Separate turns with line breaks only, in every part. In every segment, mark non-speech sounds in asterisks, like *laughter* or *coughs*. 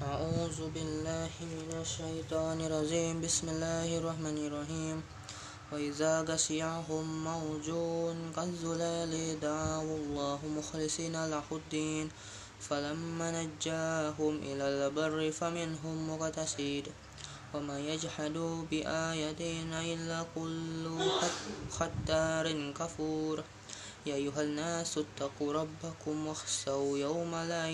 أعوذ بالله من الشيطان الرجيم. بسم الله الرحمن الرحيم. وإذا غشيهم موج كالظلال دعوا الله مخلصين له الدين. فلما نجاهم إلى البر فمنهم مقتصد. وما يجحد بآياتنا إلا كل ختار كفور. يا أيها الناس اتقوا ربكم واخشوا يوم لا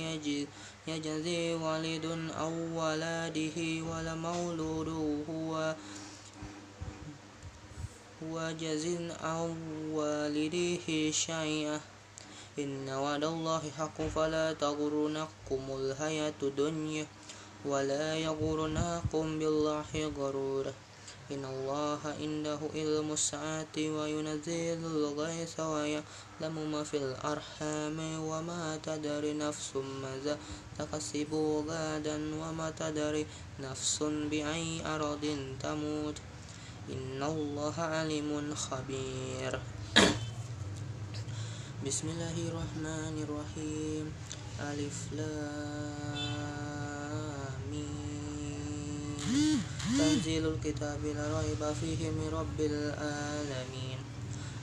يجزي والد أو ولده ولا مولود هو هو جز أو والده شيئا. إن وعد الله حق فلا تغرنكم الحياة الدنيا ولا يغرنكم بالله غرور إن الله عنده علم الساعة وينزل الغيث ويعلم ما في الأرحام وما تدري نفس ماذا تكسب غدا وما تدري نفس بأي أرض تموت إن الله عليم خبير. بسم الله الرحمن الرحيم. ألف لام تنزيل الكتاب لا ريب فيه من رب العالمين.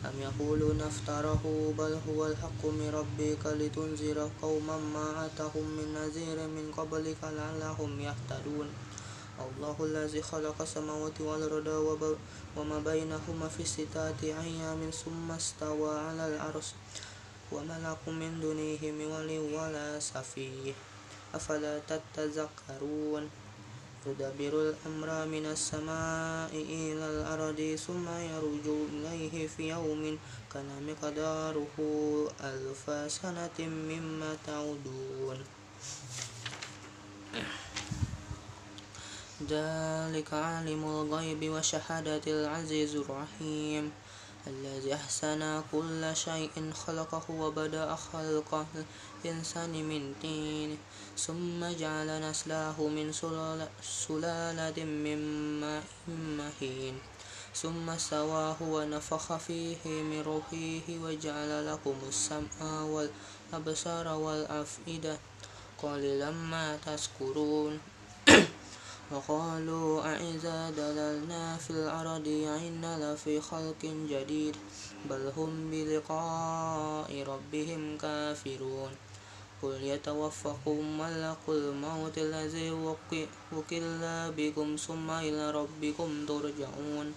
أم يقولون افتره بل هو الحق من ربك لتنذر قوما ما أتهم من نذير من قبلك لعلهم يهتدون. الله الذي خلق السماوات والأرض وما بينهما في ستة أيام ثم استوى على العرش. وما لكم من دونه من ولي ولا سفيه أفلا تتذكرون؟ يدبر الأمر من السماء إلى الأرض ثم يرج إليه في يوم كان مقداره ألف سنة مما تعودون ذلك عالم الغيب وشهادة العزيز الرحيم. الذي أحسن كل شيء خلقه وبدأ خلق الإنسان من طين. ثم جعل نسله من سلالة من ماء مهين. ثم سواه ونفخ فيه من روحه وجعل لكم السمع والأبصار والأفئدة. قليلا ما تذكرون؟ *coughs* وقالوا أئذا دللنا في الأرض إنا لفي خلق جديد بل هم بلقاء ربهم كافرون. قل يتوفاكم ملك الموت الذي وكل بكم ثم إلى ربكم ترجعون.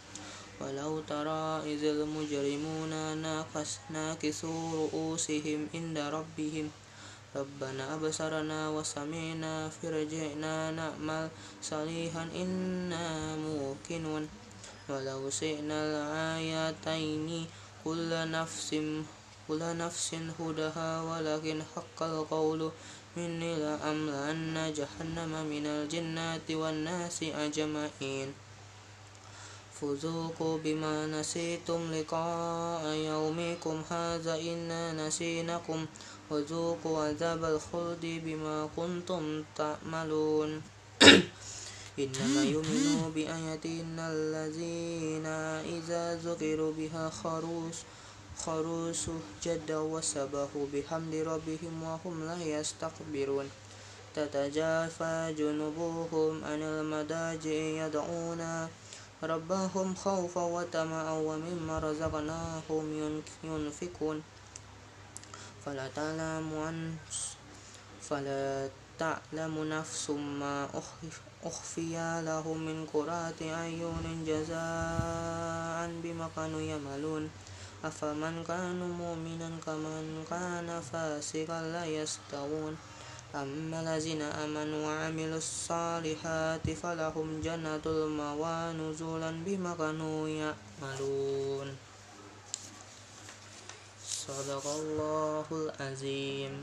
ولو ترى إذ المجرمون ناكسوا رؤوسهم عند ربهم. ربنا أبصرنا وسمعنا فرجعنا نعمل صالحا إنا موقنون. ولو شئنا الآيتين كل نفس كل نفس هدها ولكن حق القول مني لأملأن جهنم من الجنة والناس أجمعين. فذوقوا بما نسيتم لقاء يومكم هذا إنا نسيناكم وذوقوا عذاب الخلد بما كنتم تعملون. *coughs* إنما يؤمن بآياتنا الذين إذا ذكروا بها خروس خروا سجدا وسبحوا بحمد ربهم وهم لا يستكبرون. تتجافى جنوبهم عن المضاجع يدعون ربهم خوفا وطمعا ومما رزقناهم ينفقون. فلا تعلم فلا تعلم نفس ما أخفي لهم من قرة أعين جزاء بما كانوا يعملون. أفمن كان مؤمنا كمن كان فاسقا لا يستوون. أما الذين آمنوا وعملوا الصالحات فلهم جنة المأوى نزولا بما كانوا يعملون. صدق الله العظيم.